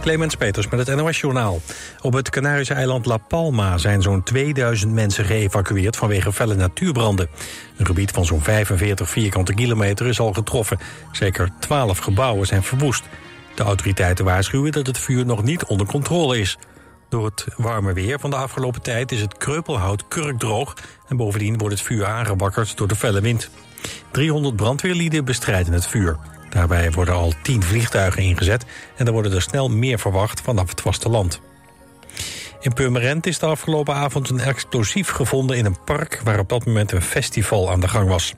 Clemens Peters met het NOS-journaal. Op het Canarische eiland La Palma zijn zo'n 2000 mensen geëvacueerd vanwege felle natuurbranden. Een gebied van zo'n 45 vierkante kilometer is al getroffen. Zeker 12 gebouwen zijn verwoest. De autoriteiten waarschuwen dat het vuur nog niet onder controle is. Door het warme weer van de afgelopen tijd is het kreupelhout kurkdroog... en bovendien wordt het vuur aangewakkerd door de felle wind. 300 brandweerlieden bestrijden het vuur. Daarbij worden al 10 vliegtuigen ingezet... en er worden er snel meer verwacht vanaf het vasteland. In Purmerend is de afgelopen avond een explosief gevonden in een park... waar op dat moment een festival aan de gang was.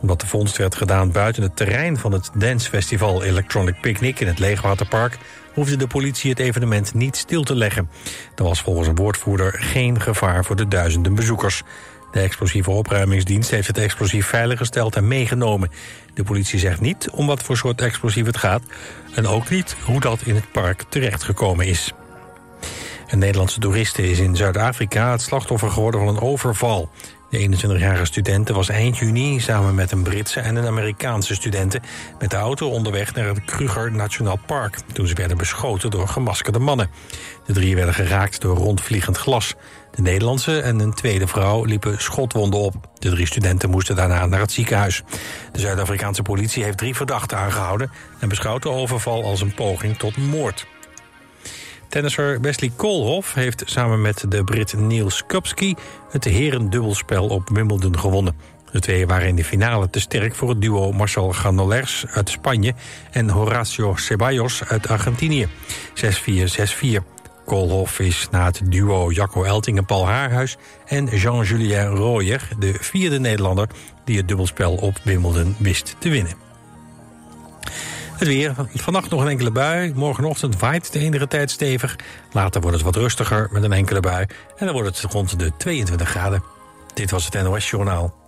Omdat de vondst werd gedaan buiten het terrein van het dancefestival Electronic Picnic in het Leegwaterpark hoefde de politie het evenement niet stil te leggen. Er was volgens een woordvoerder geen gevaar voor de duizenden bezoekers. De explosieve opruimingsdienst heeft het explosief veiliggesteld en meegenomen. De politie zegt niet om wat voor soort explosief het gaat... en ook niet hoe dat in het park terechtgekomen is. Een Nederlandse toeriste is in Zuid-Afrika het slachtoffer geworden van een overval. De 21-jarige studente was eind juni samen met een Britse en een Amerikaanse studenten... met de auto onderweg naar het Kruger Nationaal Park... toen ze werden beschoten door gemaskerde mannen. De drie werden geraakt door rondvliegend glas. De Nederlandse en een tweede vrouw liepen schotwonden op. De drie studenten moesten daarna naar het ziekenhuis. De Zuid-Afrikaanse politie heeft drie verdachten aangehouden... en beschouwt de overval als een poging tot moord. Tennisser Wesley Koolhof heeft samen met de Brit Niels Kupski... het herendubbelspel op Wimbledon gewonnen. De twee waren in de finale te sterk voor het duo Marcel Ganolers uit Spanje... en Horacio Ceballos uit Argentinië. 6-4, 6-4. Koolhof is na het duo Jacco Elting en Paul Haarhuis... en Jean-Julien Royer, de vierde Nederlander... die het dubbelspel op Wimbledon wist te winnen. Het weer. Vannacht nog een enkele bui. Morgenochtend waait de enige tijd stevig. Later wordt het wat rustiger met een enkele bui. En dan wordt het rond de 22 graden. Dit was het NOS Journaal.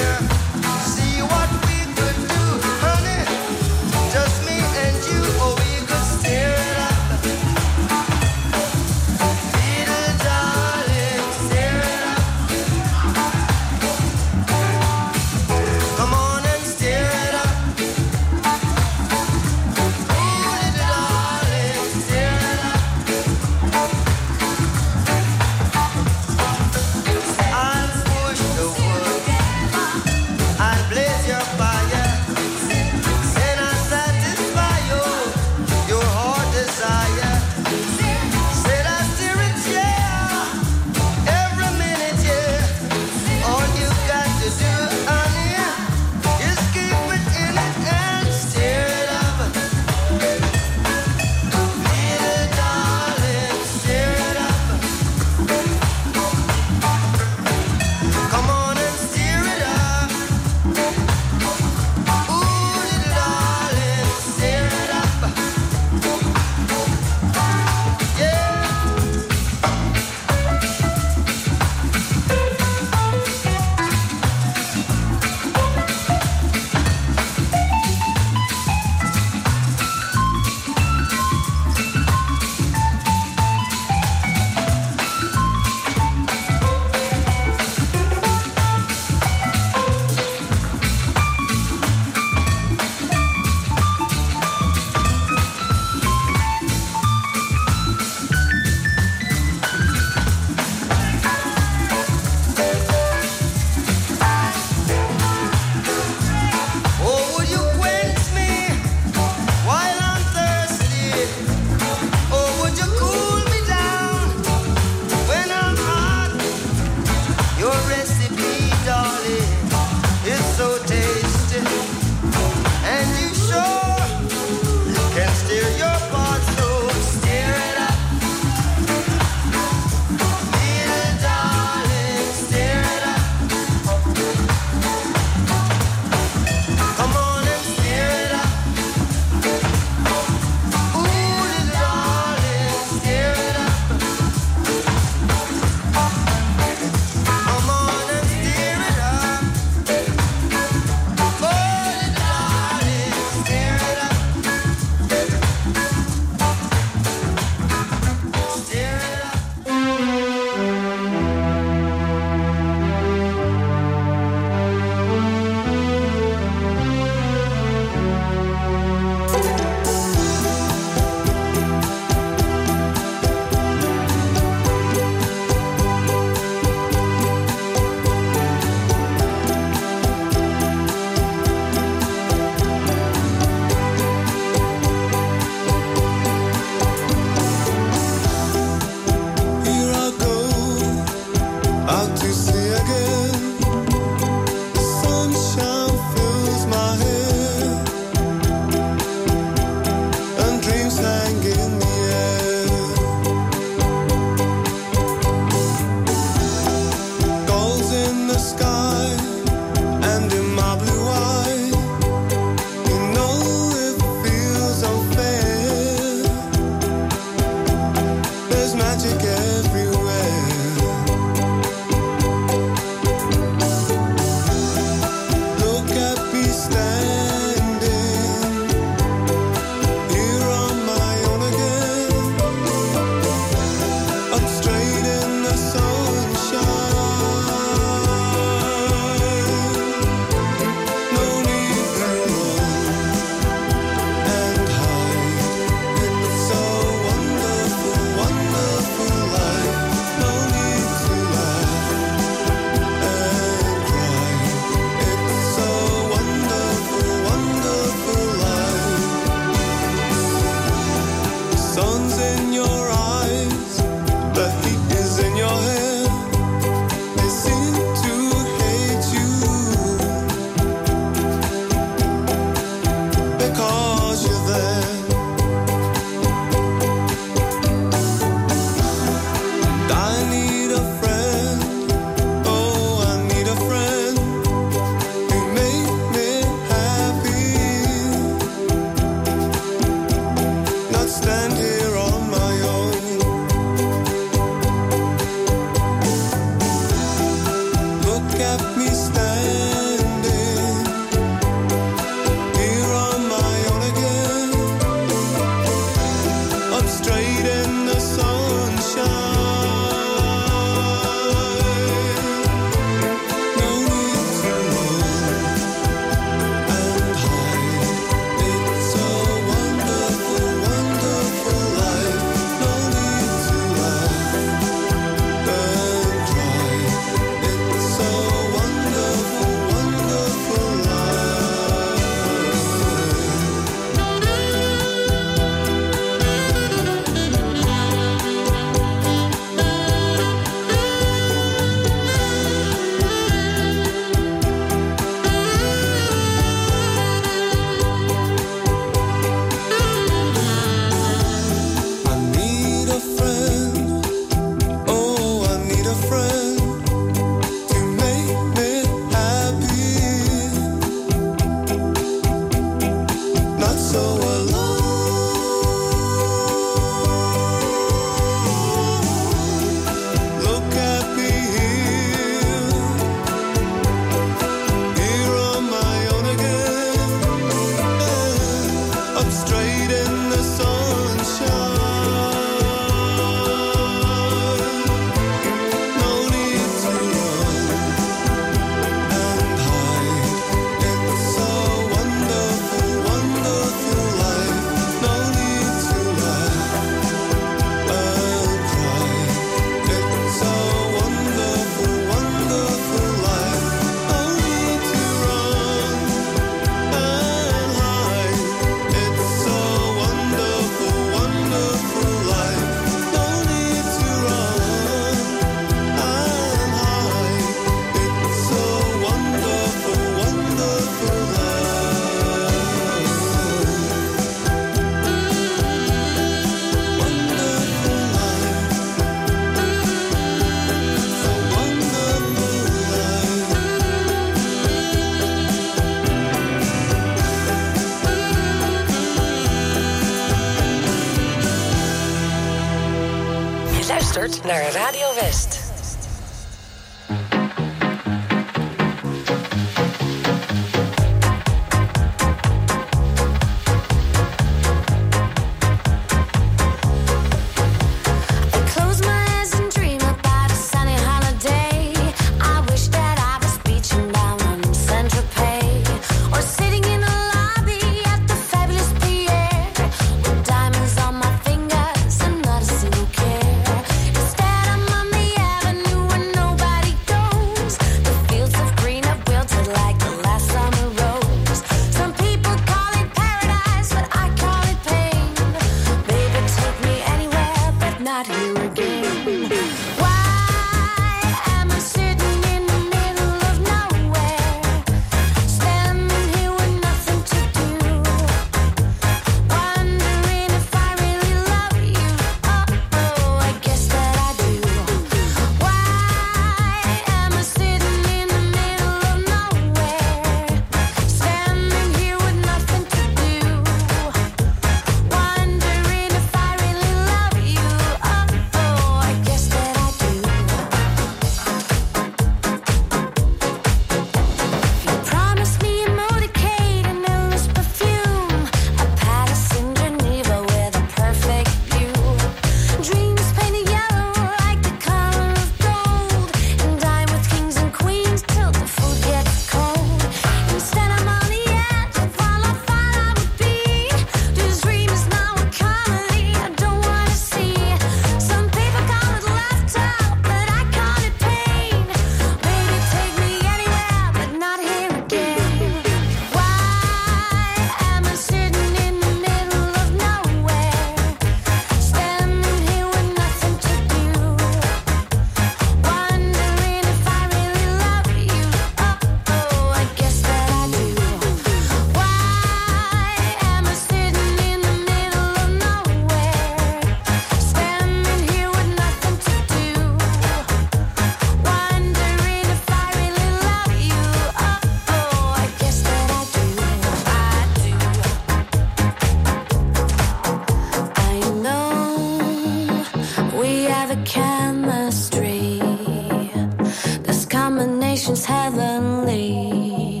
Combination's heavenly.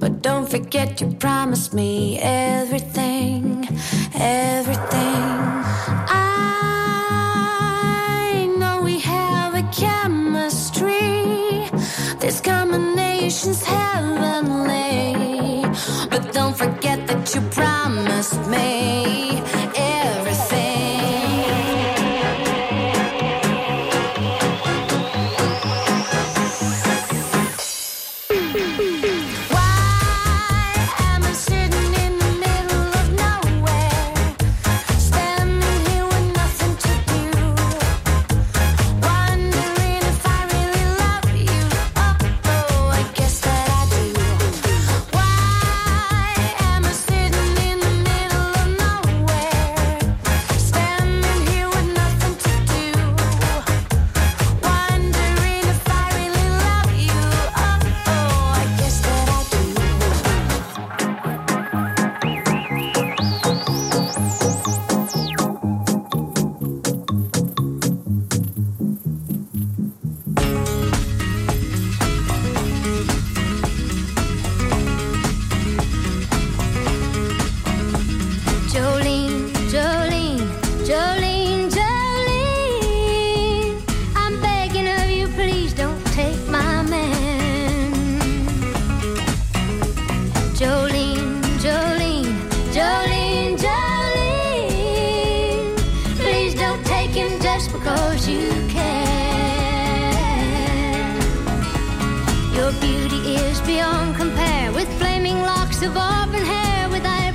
But don't forget you promised me everything.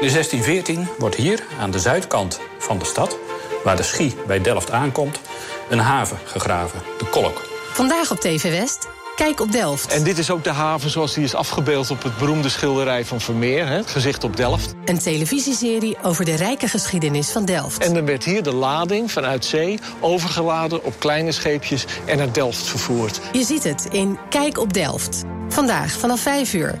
In 1614 wordt hier aan de zuidkant van de stad, waar de Schie bij Delft aankomt, een haven gegraven, de Kolk. Vandaag op TV West. Kijk op Delft. En dit is ook de haven zoals die is afgebeeld op het beroemde schilderij van Vermeer, hè, het gezicht op Delft. Een televisieserie over de rijke geschiedenis van Delft. En dan werd hier de lading vanuit zee overgeladen op kleine scheepjes en naar Delft vervoerd. Je ziet het in Kijk op Delft. Vandaag vanaf 5 uur.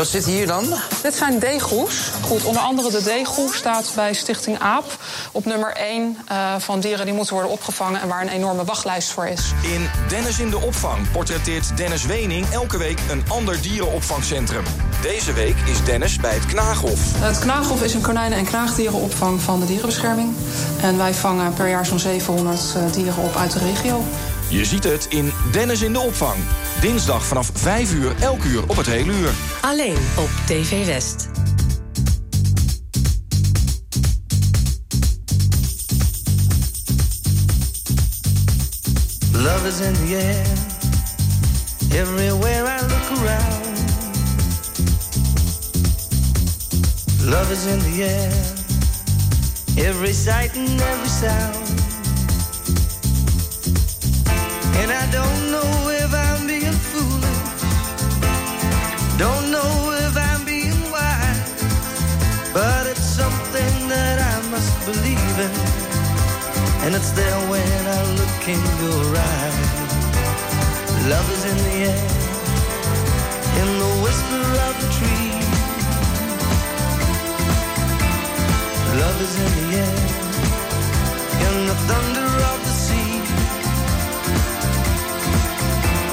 Wat zit hier dan? Dit zijn deegroes. Goed, onder andere de deegroe staat bij Stichting AAP op nummer 1 eh, van dieren die moeten worden opgevangen en waar een enorme wachtlijst voor is. In Dennis in de opvang portretteert Dennis Wening elke week een ander dierenopvangcentrum. Deze week is Dennis bij het Knaaghof. Het Knaaghof is een konijnen- en knaagdierenopvang van de dierenbescherming. En wij vangen per jaar zo'n 700 eh, dieren op uit de regio. Je ziet het in Dennis in de opvang. Dinsdag vanaf 5 uur, elk uur op het hele uur. Alleen op TV West. Love is in the air. Everywhere I look around. Love is in the air. Every sight and every sound. And I don't know if I'm being foolish. Don't know if I'm being wise. But it's something that I must believe in. And it's there when I look in your eyes. Love is in the air, in the whisper of the tree. Love is in the air, in the thunder of the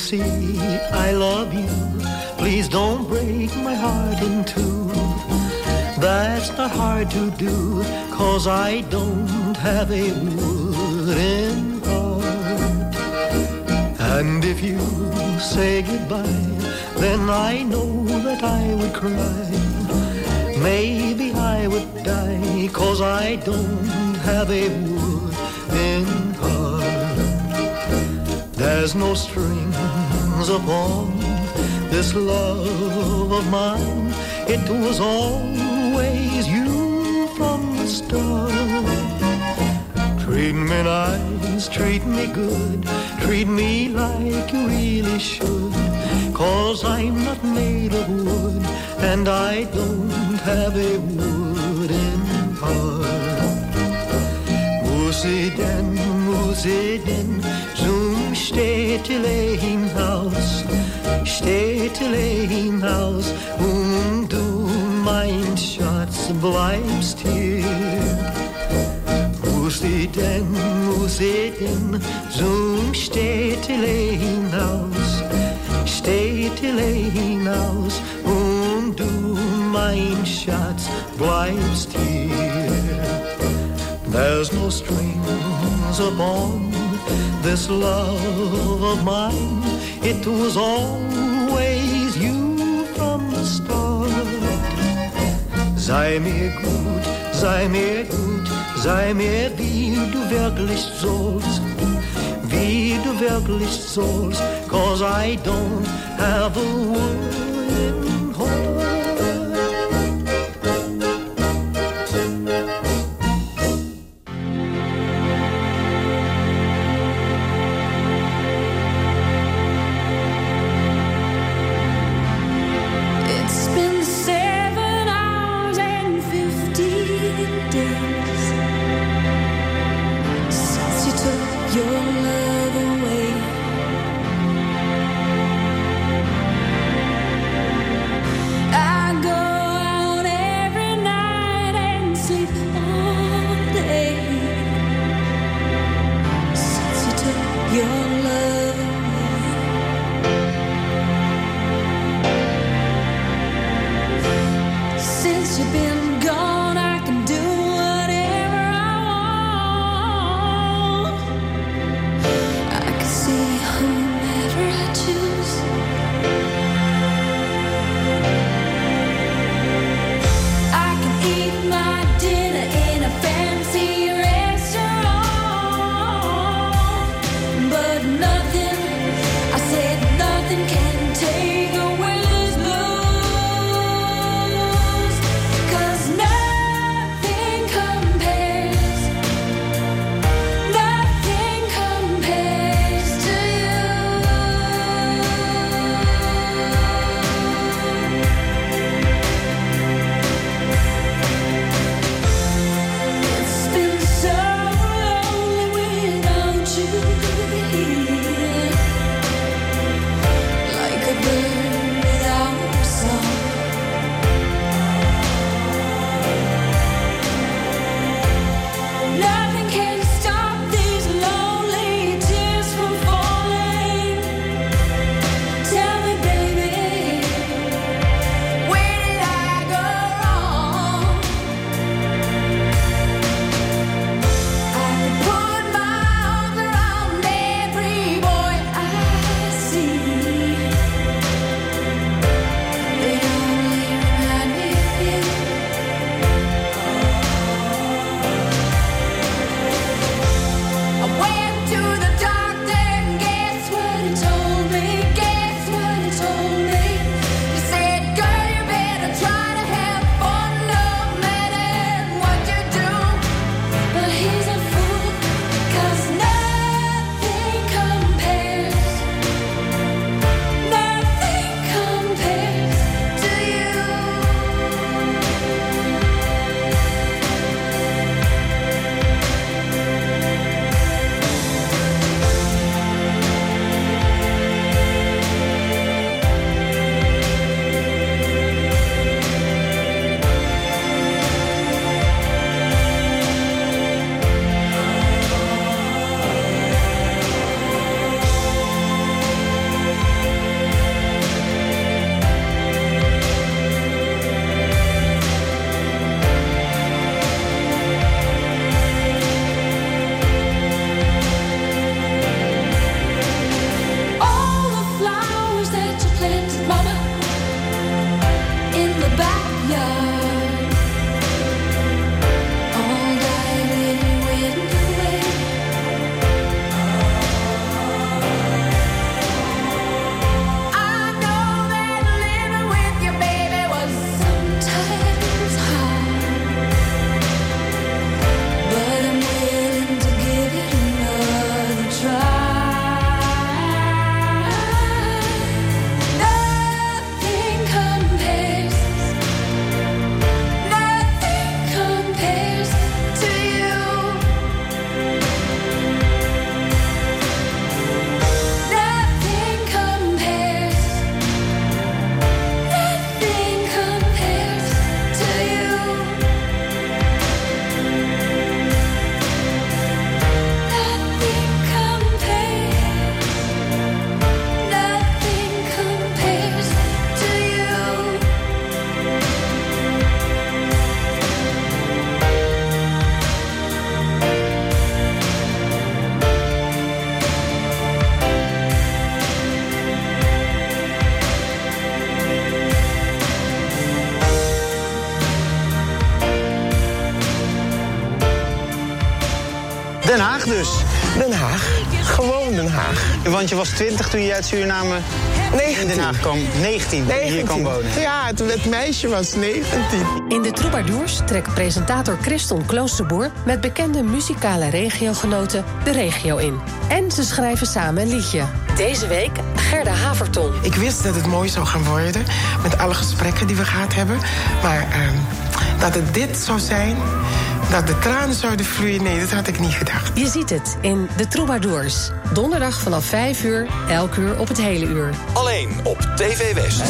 see I love you? Please don't break my heart in two. That's not hard to do, cause I don't have a wooden heart. And if you say goodbye, then I know that I would cry. Maybe I would die, cause I don't have a wooden heart. There's no upon this love of mine. It was always you from the start. Treat me nice, treat me good, treat me like you really should. Cause I'm not made of wood, and I don't have a wooden heart. Musi den, Städtele hinaus, Städtele hinaus, und du, mein Schatz, bleibst hier. Ich denn zum Städtele hinaus, Städtele hinaus und du, mein Schatz, bleibst hier. There's no strings upon this love of mine. It was always you from the start. Sei mir gut, sei mir gut, sei mir wie du wirklich sollst, wie du wirklich sollst, cause I don't have a wooden Want je was 20 toen je uit Suriname in Den Haag kwam. 19 toen je hier kwam wonen. Ja, het, het meisje was 19. In de Troubadours trekt presentator Christon Kloosterboer... met bekende muzikale regiogenoten de regio in. En ze schrijven samen een liedje. Deze week Gerda Haverton. Ik wist dat het mooi zou gaan worden. Met alle gesprekken die we gehad hebben. Maar ehm, dat het dit zou zijn. Dat de tranen zouden vloeien. Nee, dat had ik niet gedacht. Je ziet het in de Troubadours. Donderdag vanaf 5 uur, elk uur op het hele uur. Alleen op TV West.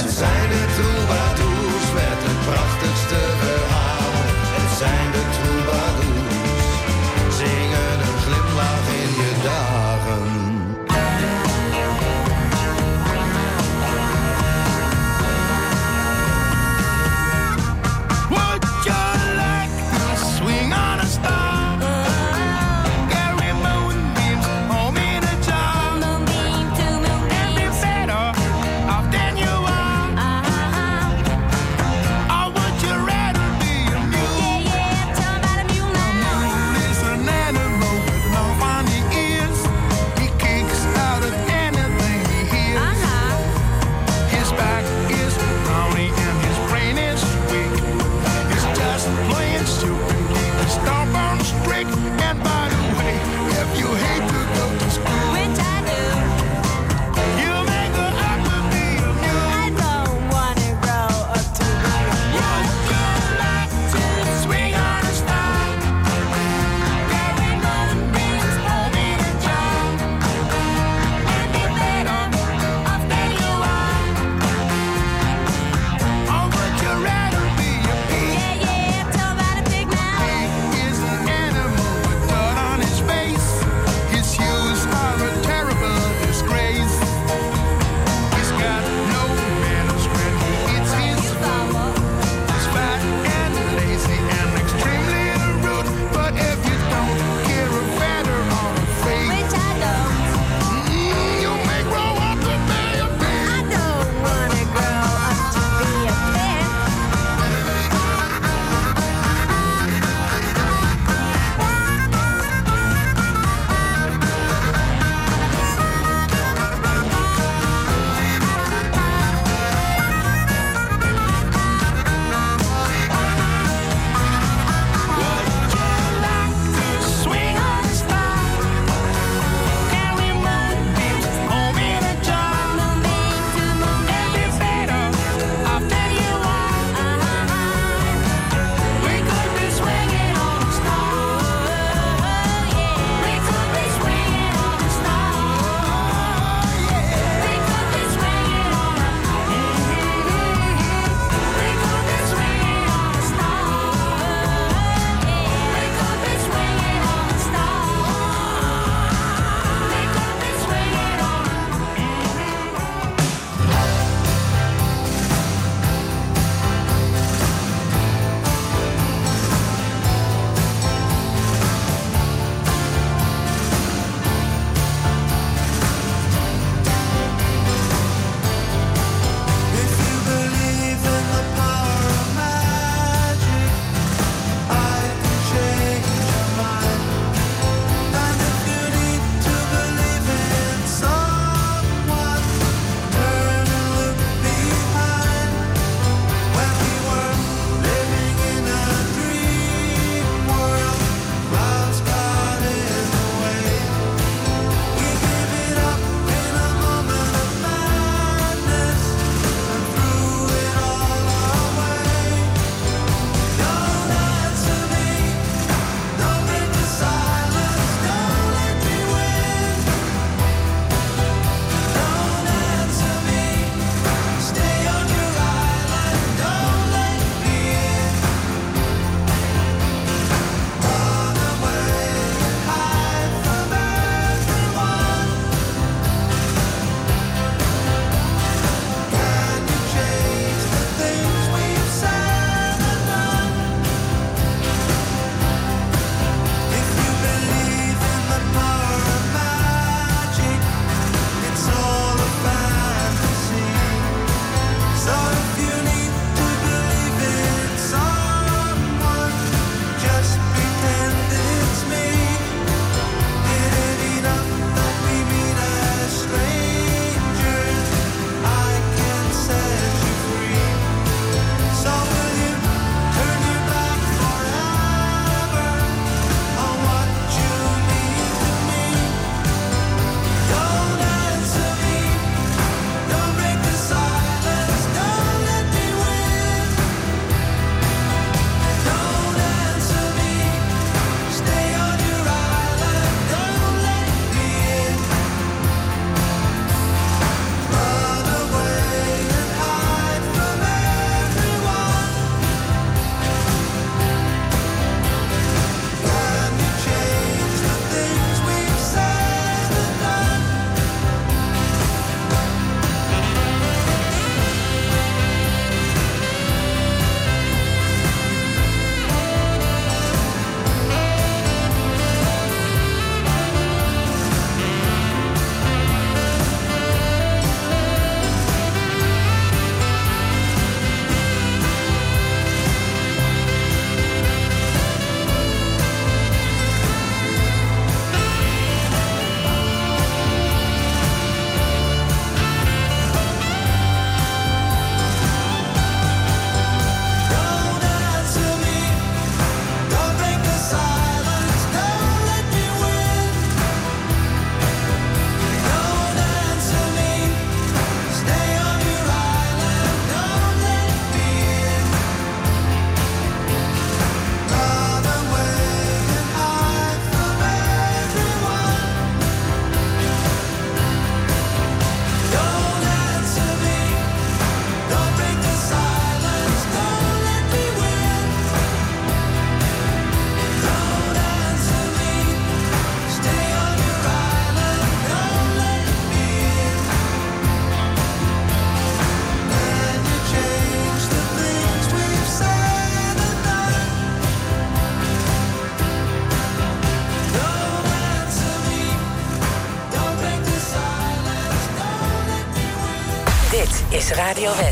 Radio it.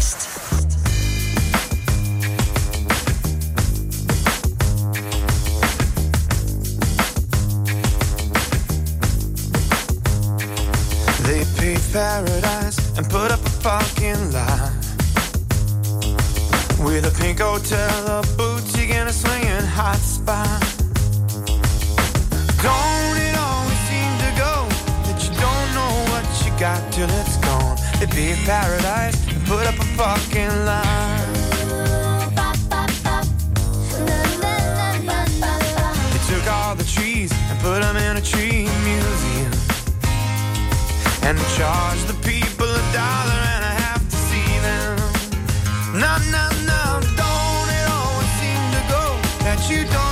you don't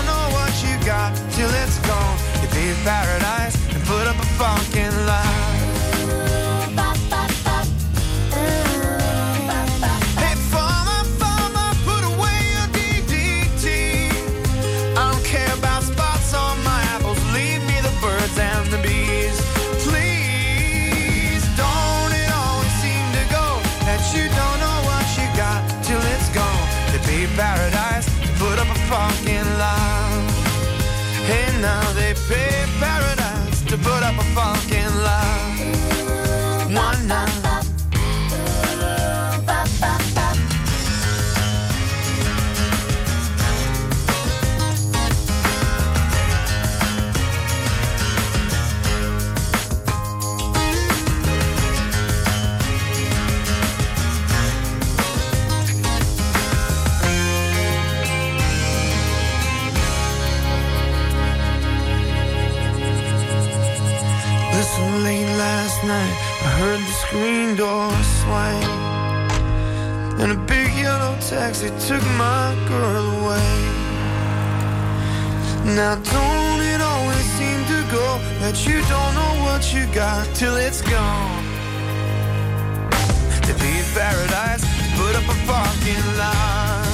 taxi took my girl away. Now don't it always seem to go that you don't know what you got till it's gone? To be in paradise, put up a parking lot.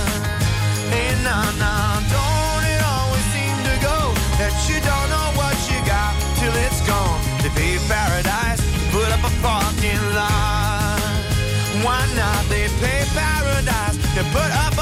Hey, nah, nah, don't it always seem to go that you don't know what you got till it's gone? To be in paradise, put up a parking lot. Why not? They pay paradise but I.